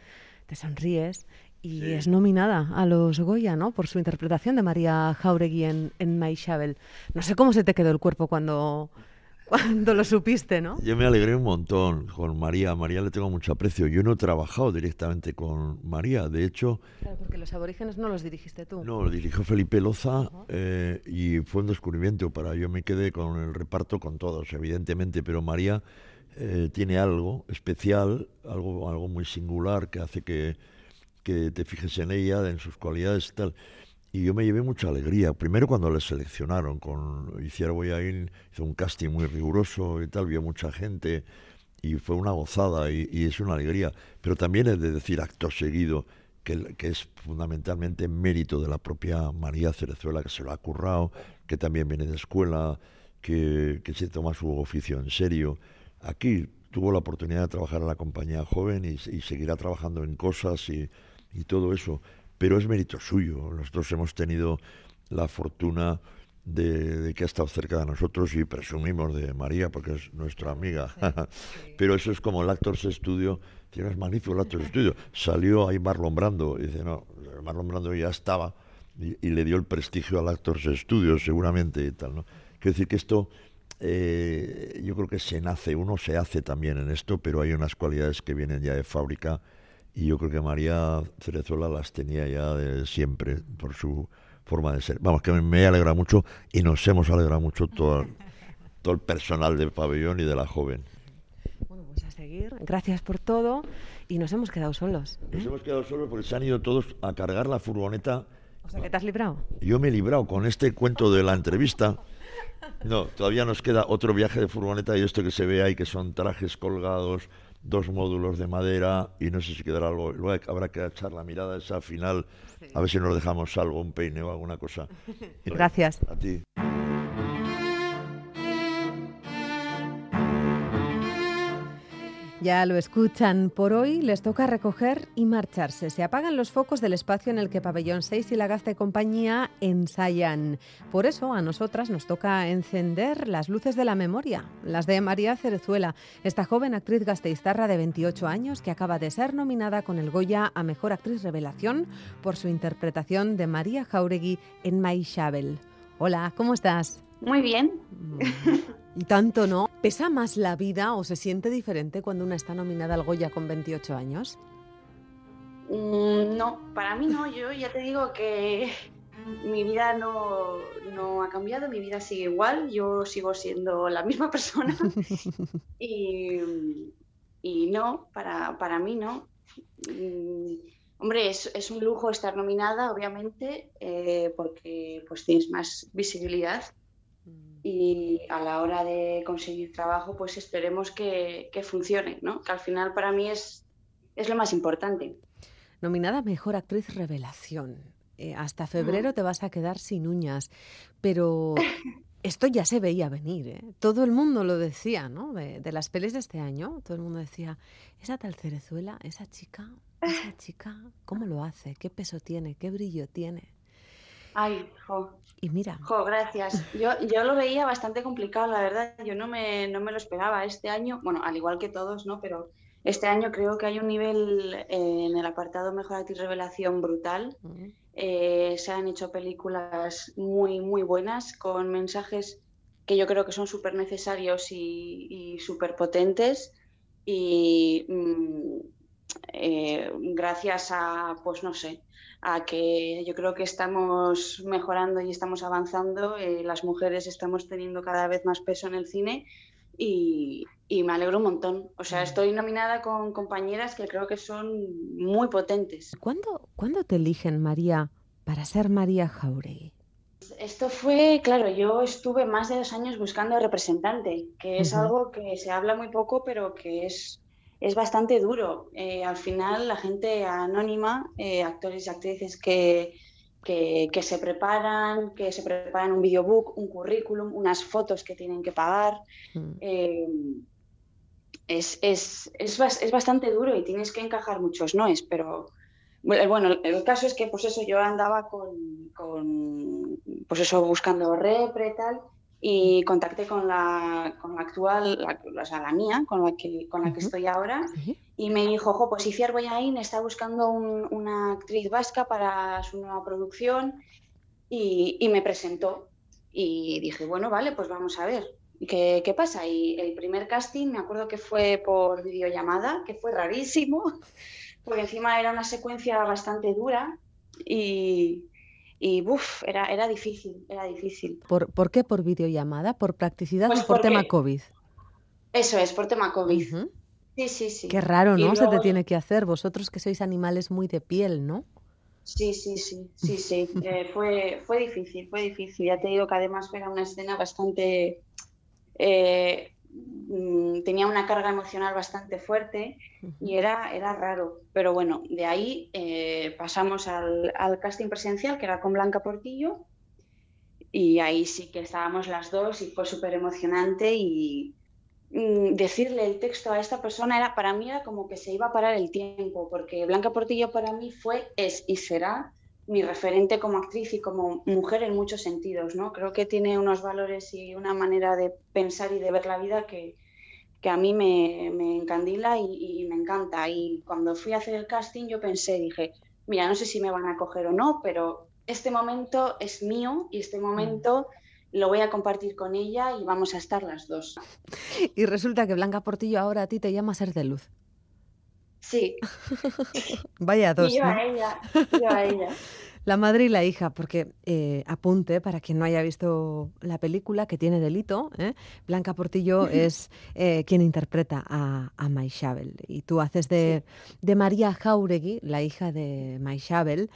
te sonríes y Sí. es nominada a los Goya, ¿no? Por su interpretación de María Jauregui en, en Maixabel. No sé cómo se te quedó el cuerpo cuando, cuando lo supiste, ¿no? Yo me alegré un montón con María. A María le tengo mucho aprecio. Yo no he trabajado directamente con María. De hecho, Claro, porque los aborígenes no los dirigiste tú. No, lo dirigió Felipe Loza eh, y fue un descubrimiento para yo me quedé con el reparto con todos, evidentemente, pero María eh, tiene algo especial, algo, algo muy singular que hace que, que te fijes en ella, en sus cualidades tal. Y yo me llevé mucha alegría. Primero cuando le seleccionaron, con Hiciera Boyain, hizo un casting muy riguroso y tal, vio mucha gente y fue una gozada y, es una alegría. Pero también es de decir acto seguido que, que es fundamentalmente mérito de la propia María Cerezuela, que se lo ha currado, que también viene de escuela, que, que se toma su oficio en serio. Aquí tuvo la oportunidad de trabajar en la compañía joven y, y seguirá trabajando en cosas y, y todo eso, pero es mérito suyo. Nosotros hemos tenido la fortuna de, de que ha estado cerca de nosotros y presumimos de María porque es nuestra amiga. Pero eso es como el Actors Studio. Tiene es magnífico el Actors Studio. Salió ahí Marlon Brando y dice, no, Marlon Brando ya estaba y, y le dio el prestigio al Actors Studio seguramente y tal, ¿no? Quiero decir que esto, eh, yo creo que se nace, uno se hace también en esto, pero hay unas cualidades que vienen ya de fábrica y yo creo que María Cerezuela las tenía ya de siempre por su forma de ser. Vamos, que me alegra mucho y nos hemos alegrado mucho todo, todo el personal del pabellón y de la joven. Bueno, pues a seguir. Gracias por todo y nos hemos quedado solos. ¿eh? Nos hemos quedado solos porque se han ido todos a cargar la furgoneta. O sea, que te has librado. Yo me he librado con este cuento de la entrevista. No, todavía nos queda otro viaje de furgoneta y esto que se ve ahí, que son trajes colgados, dos módulos de madera y no sé si quedará algo. Luego habrá que echar la mirada esa final, a ver si nos dejamos algo, un peine o alguna cosa. Gracias. A ti. Ya lo escuchan, por hoy les toca recoger y marcharse. Se apagan los focos del espacio en el que Pabellón 6 y la Gazte Compañía ensayan. Por eso a nosotras nos toca encender las luces de la memoria, las de María Cerezuela, esta joven actriz gasteiztarra de 28 años que acaba de ser nominada con el Goya a Mejor Actriz Revelación por su interpretación de María Jauregui en Maishabel. Hola, ¿cómo estás? Muy bien. Y tanto no. ¿Pesa más la vida o se siente diferente cuando una está nominada al Goya con 28 años? Mm, no, para mí no. Yo ya te digo que mi vida no, no, ha cambiado, mi vida sigue igual, yo sigo siendo la misma persona. y, y, no, para, para mí no. Mm, hombre, es, es, un lujo estar nominada, obviamente, eh, porque pues tienes más visibilidad y a la hora de conseguir trabajo, pues esperemos que, que funcione, ¿no? Que al final para mí es, es lo más importante. Nominada Mejor Actriz Revelación. Eh, hasta febrero te vas a quedar sin uñas, pero esto ya se veía venir. ¿eh? Todo el mundo lo decía, ¿no? De, de, las pelis de este año, todo el mundo decía, esa tal Cerezuela, esa chica, esa chica, ¿cómo lo hace? ¿Qué peso tiene? ¿Qué brillo tiene? Ay, jo. Y mira. Jo, gracias. Yo, yo lo veía bastante complicado, la verdad. Yo no me, no me lo esperaba. Este año, bueno, al igual que todos, ¿no? Pero este año creo que hay un nivel eh, en el apartado Mejor Actriz Revelación brutal. -huh. eh, se han hecho películas muy, muy buenas con mensajes que yo creo que son súper necesarios y, y súper potentes. Y mmm, eh, gracias a, pues no sé, a que yo creo que estamos mejorando y estamos avanzando, eh, las mujeres estamos teniendo cada vez más peso en el cine y, y, me alegro un montón. O sea, estoy nominada con compañeras que creo que son muy potentes. ¿Cuándo, ¿cuándo te eligen, María, para ser María Jauregui? Esto fue, claro, yo estuve más de dos años buscando representante, que es uh -huh. algo que se habla muy poco, pero que es es bastante duro. Eh, al final, la gente anónima, eh, actores y actrices que, que, que, se preparan, que se preparan un videobook, un currículum, unas fotos que tienen que pagar, mm. eh, es, es, es, es, bastante duro y tienes que encajar muchos noes, pero bueno, el caso es que pues eso, yo andaba con, con pues eso, buscando repre y tal, y contacté con la, con la actual, la, o sea, la mía, con la que, con la que uh -huh. estoy ahora, uh -huh. y me dijo, jo, pues Iciar Boyain está buscando un, una actriz vasca para su nueva producción, y, y, me presentó. Y dije, bueno, vale, pues vamos a ver qué, qué pasa. Y el primer casting, me acuerdo que fue por videollamada, que fue rarísimo, porque encima era una secuencia bastante dura, y, y buf, era, era difícil, era difícil. ¿Por, ¿Por qué por videollamada? ¿Por practicidad pues o por porque... tema COVID? Eso es, por tema COVID. Uh -huh. Sí, sí, sí. Qué raro, ¿no? Luego... Se te tiene que hacer. Vosotros que sois animales muy de piel, ¿no? Sí, sí, sí, sí, sí. eh, fue, fue difícil, fue difícil. Ya te digo que además era una escena bastante... Eh, tenía una carga emocional bastante fuerte y era, era raro. Pero bueno, de ahí eh, pasamos al, al, casting presencial, que era con Blanca Portillo, y ahí sí que estábamos las dos y fue súper emocionante y mm, decirle el texto a esta persona era para mí era como que se iba a parar el tiempo, porque Blanca Portillo para mí fue, es y será mi referente como actriz y como mujer en muchos sentidos, ¿no? Creo que tiene unos valores y una manera de pensar y de ver la vida que, que a mí me, me encandila y, y, me encanta. Y cuando fui a hacer el casting yo pensé, dije, mira, no sé si me van a coger o no, pero este momento es mío y este momento lo voy a compartir con ella y vamos a estar las dos. Y resulta que Blanca Portillo ahora a ti te llama Ser de Luz. Sí. Vaya dos. Y yo ¿no? a ella, yo a ella. La madre y la hija, porque eh, apunte para quien no haya visto la película que tiene delito, ¿eh? Blanca Portillo es eh, quien interpreta a, a Maishabel y tú haces de, sí. de, María Jauregui, la hija de Maishabel.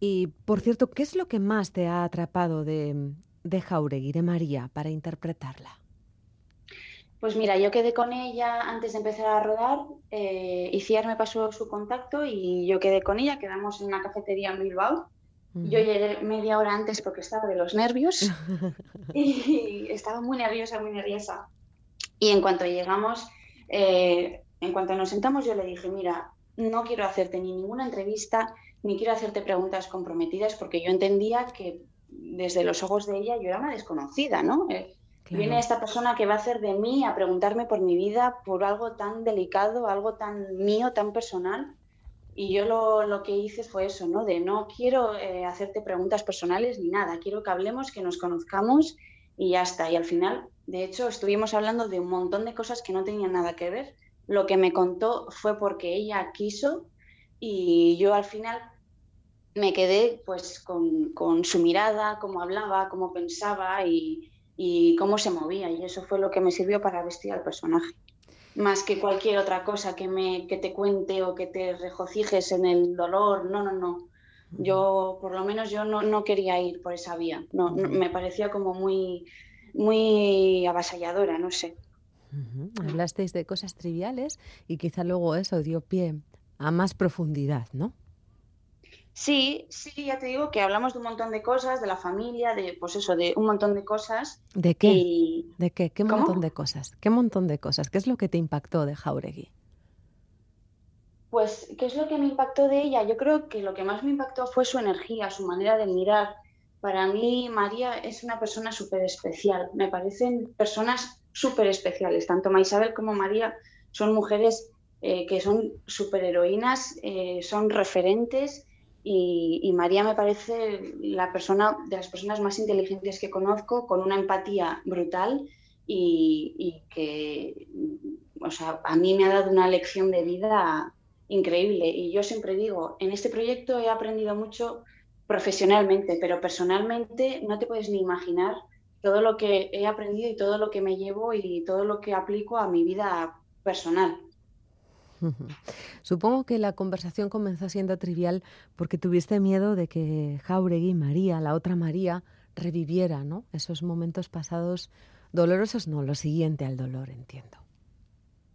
Y por cierto, ¿qué es lo que más te ha atrapado de, de Jauregui, de María, para interpretarla? Pues mira, yo quedé con ella antes de empezar a rodar. Eh, Iciar me pasó su contacto y yo quedé con ella. Quedamos en una cafetería en Bilbao. Yo llegué media hora antes porque estaba de los nervios y estaba muy nerviosa, muy nerviosa. Y en cuanto llegamos, eh, en cuanto nos sentamos, yo le dije, mira, no quiero hacerte ni ninguna entrevista, ni quiero hacerte preguntas comprometidas, porque yo entendía que desde los ojos de ella yo era una desconocida, ¿no? Eh, Viene esta persona que va a hacer de mí a preguntarme por mi vida, por algo tan delicado, algo tan mío, tan personal. Y yo lo, lo que hice fue eso, ¿no? De no quiero eh, hacerte preguntas personales ni nada, quiero que hablemos, que nos conozcamos y ya está. Y al final, de hecho, estuvimos hablando de un montón de cosas que no tenían nada que ver. Lo que me contó fue porque ella quiso y yo al final me quedé pues con, con su mirada, cómo hablaba, cómo pensaba y, y cómo se movía. Y eso fue lo que me sirvió para vestir al personaje. Más que cualquier otra cosa que, me, que te cuente o que te regocijes en el dolor. No, no, no. Yo, por lo menos, yo no, no quería ir por esa vía. No, me parecía como muy, muy avasalladora, no sé. Hablasteis de cosas triviales y quizá luego eso dio pie a más profundidad, ¿no? Sí, sí, ya te digo que hablamos de un montón de cosas, de la familia, de pues eso, de un montón de cosas. ¿De qué? ¿De qué? ¿Qué montón de cosas? ¿Qué montón de cosas? ¿Qué es lo que te impactó de Jauregui? Pues, ¿qué es lo que me impactó de ella? Yo creo que lo que más me impactó fue su energía, su manera de mirar. Para mí, María es una persona súper especial. Me parecen personas súper especiales. Tanto Maisabel como María son mujeres eh, que son súper heroínas, eh, son referentes y, María me parece la persona de las personas más inteligentes que conozco, con una empatía brutal y, que, o sea, a mí me ha dado una lección de vida increíble. Y yo siempre digo, en este proyecto he aprendido mucho profesionalmente, pero personalmente no te puedes ni imaginar todo lo que he aprendido y todo lo que me llevo y todo lo que aplico a mi vida personal. Supongo que la conversación comenzó siendo trivial porque tuviste miedo de que Jauregui, María, la otra María, reviviera, ¿no? Esos momentos pasados dolorosos, no, lo siguiente al dolor, entiendo.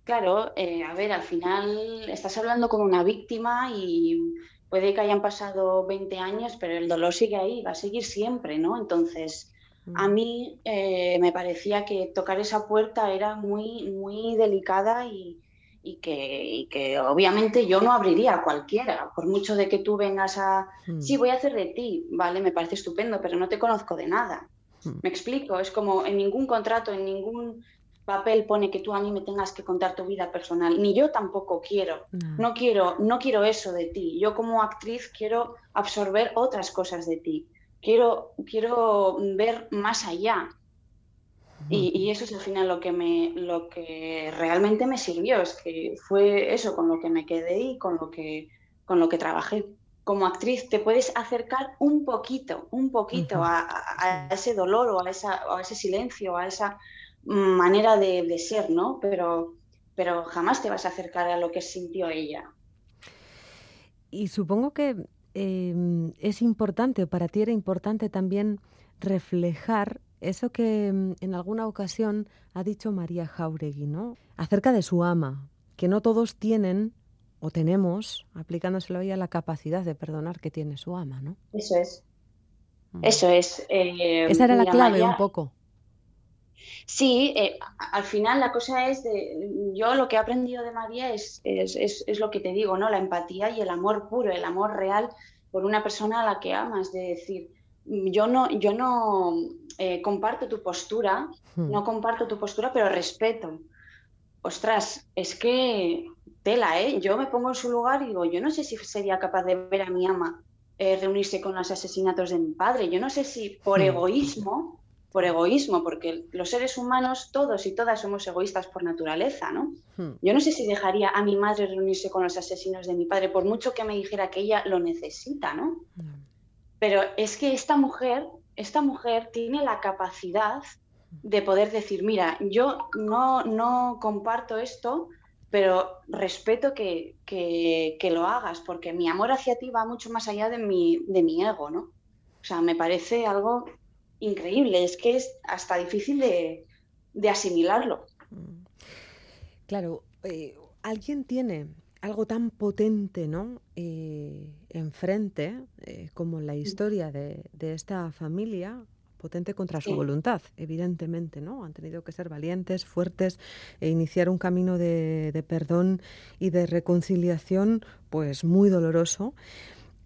Claro, eh, a ver, al final estás hablando con una víctima y puede que hayan pasado 20 años, pero el dolor sigue ahí, va a seguir siempre, ¿no? Entonces, a mm. mí eh, me parecía que tocar esa puerta era muy, muy delicada y, y que, que, obviamente yo no abriría a cualquiera, por mucho de que tú vengas a, hmm. sí, voy a hacer de ti, vale, me parece estupendo, pero no te conozco de nada. Hmm. Me explico, es como en ningún contrato, en ningún papel pone que tú a mí me tengas que contar tu vida personal, ni yo tampoco quiero, no quiero, no quiero eso de ti. Yo como actriz quiero absorber otras cosas de ti. Quiero, quiero ver más allá, y, eso es al final lo que, me, lo que realmente me sirvió, es que fue eso con lo que me quedé y con lo que, con lo que trabajé. Como actriz te puedes acercar un poquito, un poquito a, ese dolor o a, esa, a ese silencio, a esa manera de, ser, ¿no? Pero, pero jamás te vas a acercar a lo que sintió ella. Y supongo que em, es importante, para ti era importante también reflejar eso que mm, en alguna ocasión ha dicho María Jauregui, ¿no? Acerca de su ama, que no todos tienen o tenemos, aplicándoselo a ella, la capacidad de perdonar que tiene su ama, ¿no? Eso es. Mm. Eso es. Eh, Esa era la clave un poco. Sí, eh, al final la cosa es de, yo lo que he aprendido de María es, es, es, lo que te digo, ¿no? La empatía y el amor puro, el amor real por una persona a la que amas, de decir, yo no, yo no eh, comparto tu postura, hmm. no comparto tu postura, pero respeto. Ostras, es que tela, ¿eh? Yo me pongo en su lugar y digo, yo no sé si sería capaz de ver a mi ama eh, reunirse con los asesinatos de mi padre. Yo no sé si por hmm. egoísmo, por egoísmo, porque los seres humanos, todos y todas somos egoístas por naturaleza, ¿no? Hmm. Yo no sé si dejaría a mi madre reunirse con los asesinos de mi padre, por mucho que me dijera que ella lo necesita, ¿no? Pero es que esta mujer, esta mujer tiene la capacidad de poder decir, mira, yo no, no comparto esto, pero respeto que, que, lo hagas, porque mi amor hacia ti va mucho más allá de mi, de mi ego, ¿no? O sea, me parece algo increíble, es que es hasta difícil de, de asimilarlo. Claro, eh, alguien tiene algo tan potente, ¿no? Eh, enfrente, eh, como la historia de, de esta familia, potente contra su Sí. voluntad, evidentemente, ¿no? Han tenido que ser valientes, fuertes e iniciar un camino de, de perdón y de reconciliación, pues muy doloroso.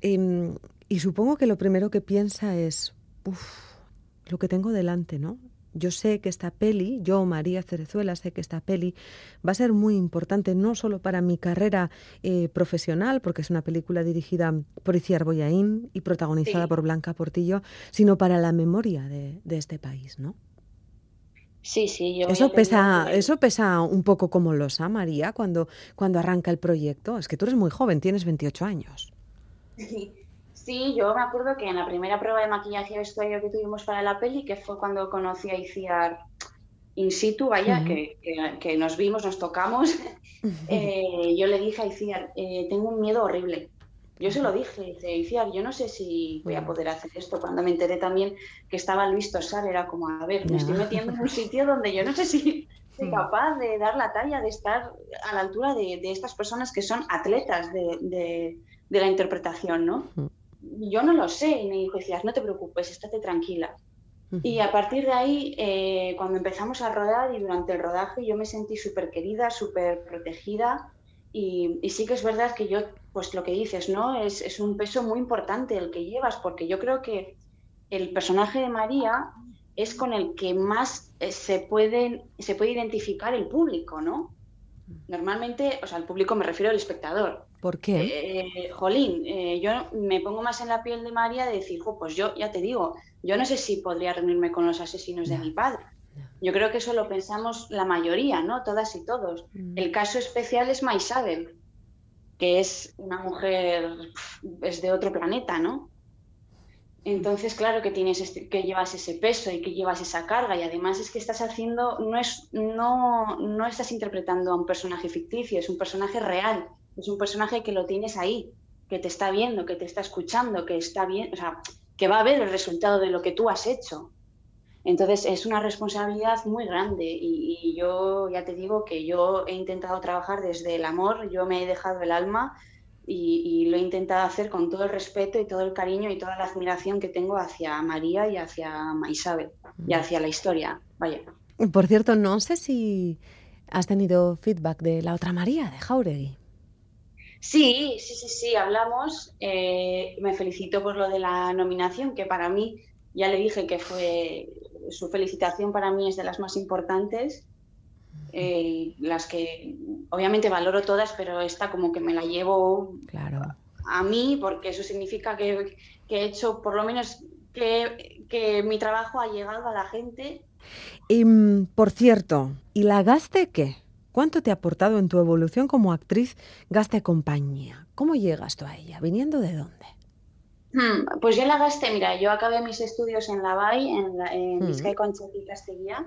Em, y supongo que lo primero que piensa es, uff, lo que tengo delante, ¿no? Yo sé que esta peli, yo, María Cerezuela, sé que esta peli va a ser muy importante no solo para mi carrera eh, profesional, porque es una película dirigida por Iciar Boyaín y protagonizada Sí. por Blanca Portillo, sino para la memoria de, de este país, ¿no? Sí, sí, yo Eso pesa, que- eso pesa un poco como losa, María, cuando, cuando arranca el proyecto. Es que tú eres muy joven, tienes 28 años. Sí, yo me acuerdo que en la primera prueba de maquillaje y vestuario que tuvimos para la peli, que fue cuando conocí a Iciar in situ, vaya, que, que- que nos vimos, nos tocamos, eh, yo le dije a Iciar, eh, tengo un miedo horrible. Yo se lo dije, dice, Iciar, yo no sé si voy a poder hacer esto. Cuando me enteré también que estaba Luis Tosar, era como, a ver, me estoy metiendo en un sitio donde yo no sé si soy capaz de dar la talla, de estar a la altura de, de estas personas que son atletas de, de- de la interpretación, ¿no? Yo no lo sé, y me dijo, decías, no te preocupes, estate tranquila. Y a partir de ahí, eh, cuando empezamos a rodar y durante el rodaje, yo me sentí súper querida, súper protegida. Y, y sí que es verdad que yo, pues lo que dices, ¿no? Es, es un peso muy importante el que llevas, porque yo creo que el personaje de María es con el que más eh, se, puede, se puede identificar el público, ¿no? Normalmente, o sea, el público me refiero al espectador. ¿Por qué? Eh, jolín, eh, yo me pongo más en la piel de María de decir, "Jo, pues yo ya te digo, yo no sé si podría reunirme con los asesinos de mi padre. Yo creo que eso lo pensamos la mayoría, ¿no? Todas y todos. El caso especial es Maisabel, que es una mujer, es de otro planeta, ¿no? Entonces, claro que tienes este- que llevas ese peso y que llevas esa carga y además es que estás haciendo, no es, no, no estás interpretando a un personaje ficticio, es un personaje real, es un personaje que lo tienes ahí, que te está viendo, que te está escuchando, que está bien, o sea, que va a ver el resultado de lo que tú has hecho. Entonces es una responsabilidad muy grande y, y yo ya te digo que yo he intentado trabajar desde el amor, yo me he dejado el alma y, y lo he intentado hacer con todo el respeto y todo el cariño y toda la admiración que tengo hacia María y hacia Maisabel y hacia la historia. Vaya. Por cierto, no sé si has tenido feedback de la otra María, de Jauregui. Sí, sí, sí, sí, hablamos. eh, me felicitó por lo de la nominación, que para mí, ya le dije que fue, su felicitación para mí es de las más importantes. Eh, las que obviamente valoro todas, pero esta como que me la llevo Claro. a mí, porque eso significa que, que he hecho, por lo menos, que, que mi trabajo ha llegado a la gente Y, mm, por cierto, ¿y la Gaste qué? ¿Cuánto te ha aportado en tu evolución como actriz Gaste Compañía? ¿Cómo llegas tú a ella? ¿Viniendo de dónde? Hmm, Pues yo la gasté, mira, yo acabé mis estudios en la BAI, en, la, en Mm. Concha y Castellía,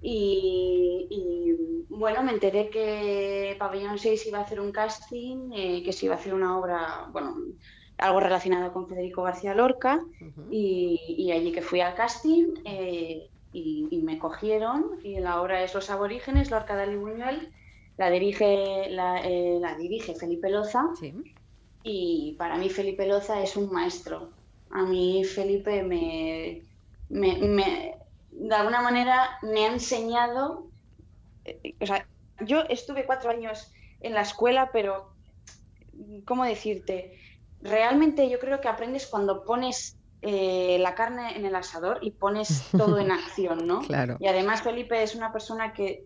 y, y, bueno, me enteré que Pabellón 6 iba a hacer un casting, eh, que se iba a hacer una obra, bueno, algo relacionado con Federico García Lorca, y, y allí que fui al casting eh, y, y me cogieron, y la obra es Los Aborígenes, Lorca Dalí Buñuel, la dirige, la, eh, la dirige Felipe Loza. Y para mí Felipe Loza es un maestro. A mí Felipe me, me, me- de alguna manera me ha enseñado, eh, o sea, yo estuve cuatro años en la escuela, pero, ¿cómo decirte? Realmente yo creo que aprendes cuando pones eh, la carne en el asador y pones todo en acción, ¿no? Claro. Y además Felipe es una persona que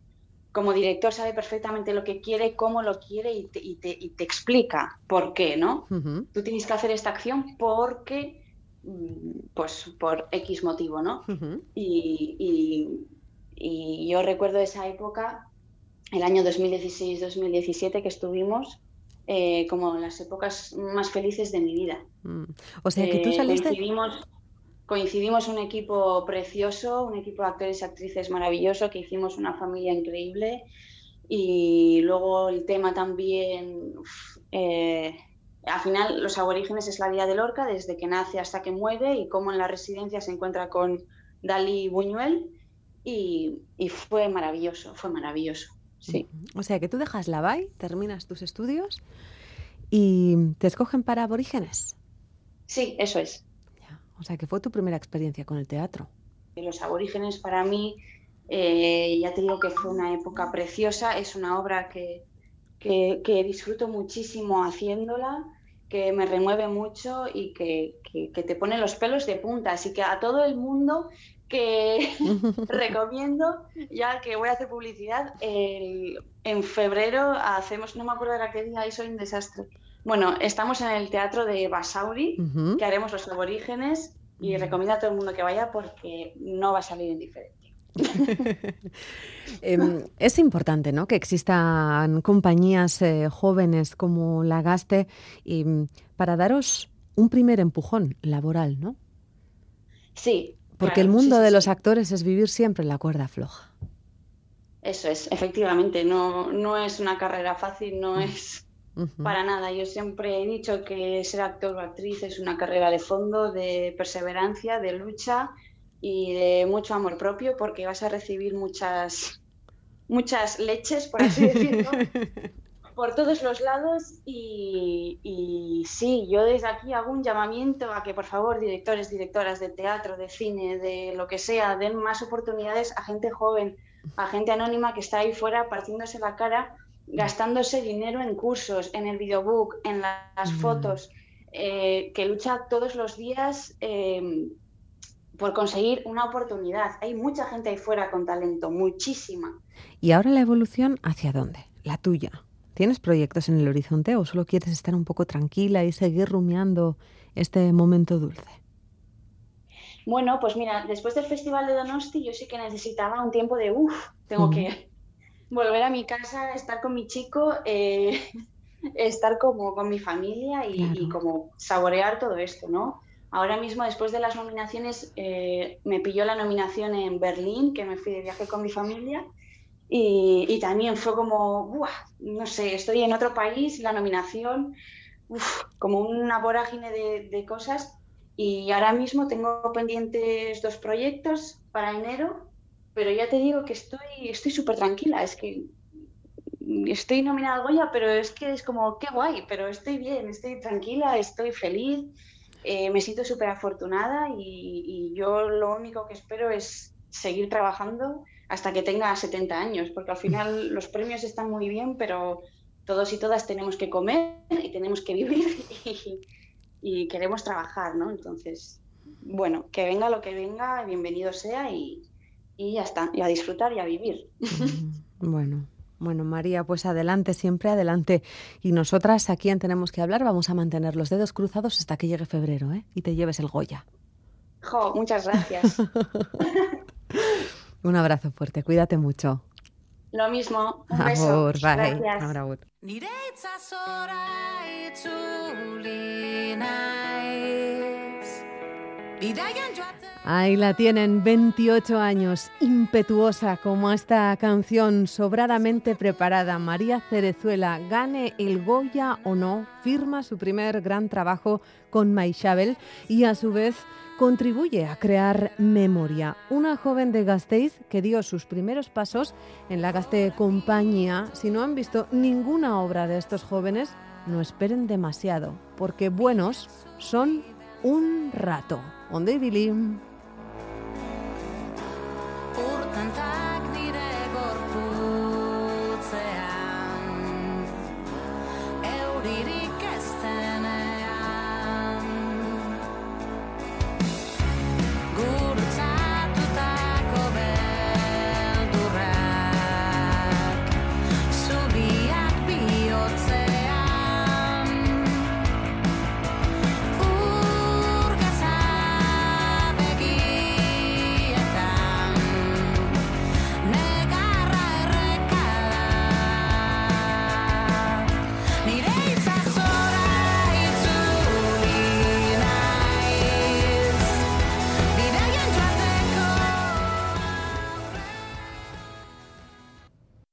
como director sabe perfectamente lo que quiere, cómo lo quiere y te, y te- y te explica por qué, ¿no? Tú tienes que hacer esta acción porque, pues, por X motivo, ¿no? Y, y- y yo recuerdo esa época, el año 2016-2017 que estuvimos, eh, como las épocas más felices de mi vida. Mm. O sea que tú Eh, saliste... coincidimos, coincidimos un equipo precioso, un equipo de actores y actrices maravilloso, que hicimos una familia increíble. Y luego el tema también, uf, eh, al final los aborígenes es la vida de Lorca desde que nace hasta que muere y cómo en la residencia se encuentra con Dalí y Buñuel. Y, y fue maravilloso, fue maravilloso. O sí. O sea que tú dejas la BAI, terminas tus estudios y te escogen para aborígenes. Sí, eso es. O sea que fue tu primera experiencia con el teatro. Los aborígenes para mí, eh, ya te digo que fue una época preciosa, es una obra que, que, que disfruto muchísimo haciéndola, que me remueve mucho y que, que, que te pone los pelos de punta. Así que a todo el mundo que recomiendo, ya que voy a hacer publicidad, el- en febrero hacemos, no me acuerdo de qué día, ahí soy un desastre. Bueno, estamos en el teatro de Basauri, que haremos los aborígenes y recomiendo a todo el mundo que vaya porque no va a salir indiferente. Em, es importante ¿no? que existan compañías eh, jóvenes como la Gaste y, mm, para daros un primer empujón laboral, ¿no? Sí. Porque el claro, mundo sí, de sí. los actores es vivir siempre en la cuerda floja. Eso es, efectivamente, no, no es una carrera fácil, no es para nada. Yo siempre he dicho que ser actor o actriz es una carrera de fondo, de perseverancia, de lucha y de mucho amor propio, porque vas a recibir muchas, muchas leches, por así decirlo, por todos los lados. Y, y sí, yo desde aquí hago un llamamiento a que, por favor, directores, directoras de teatro, de cine, de lo que sea, den más oportunidades a gente joven, a gente anónima que está ahí fuera partiéndose la cara, gastándose dinero en cursos, en el videobook, en la- las fotos, eh, que lucha todos los días eh, por conseguir una oportunidad. Hay mucha gente ahí fuera con talento, muchísima. ¿Y ahora la evolución hacia dónde? La tuya. ¿Tienes proyectos en el horizonte o solo quieres estar un poco tranquila y seguir rumiando este momento dulce? Bueno, pues mira, después del Festival de Donosti yo sí que necesitaba un tiempo de, uff, tengo que volver a mi casa, estar con mi chico, eh, estar como con mi familia y, y como saborear todo esto, ¿no? Ahora mismo, después de las nominaciones, eh, me pilló la nominación en Berlín, que me fui de viaje con mi familia, y, y también fue como, ¡buah! no sé, estoy en otro país, la nominación, uf, como una vorágine de, de cosas. Y ahora mismo tengo pendientes dos proyectos para enero, pero ya te digo que estoy estoy súper tranquila. Es que estoy nominada Goya, pero es que es como, qué guay, pero estoy bien, estoy tranquila, estoy feliz, eh, me siento súper afortunada y, y yo lo único que espero es seguir trabajando hasta que tenga 70 años, porque al final los premios están muy bien, pero todos y todas tenemos que comer y tenemos que vivir y, y queremos trabajar, ¿no? Entonces, bueno, que venga lo que venga, bienvenido sea y, y ya está, y a disfrutar y a vivir. Bueno, bueno, María, pues adelante, siempre adelante. Y nosotras aquí en Tenemos que hablar vamos a mantener los dedos cruzados hasta que llegue febrero, ¿eh? Y te lleves el Goya. Jo, muchas gracias. Un abrazo fuerte, cuídate mucho. Lo mismo, un beso. Bye. Gracias. Ahí la tienen, 28 años, impetuosa como esta canción, sobradamente preparada. María Cerezuela, gane el Goya o no, firma su primer gran trabajo con Maixabel y a su vez contribuye a crear memoria. Una joven de Gasteiz que dio sus primeros pasos en la Gaste Compañía. Si no han visto ninguna obra de estos jóvenes, no esperen demasiado, porque buenos son un rato. Onde Bilim.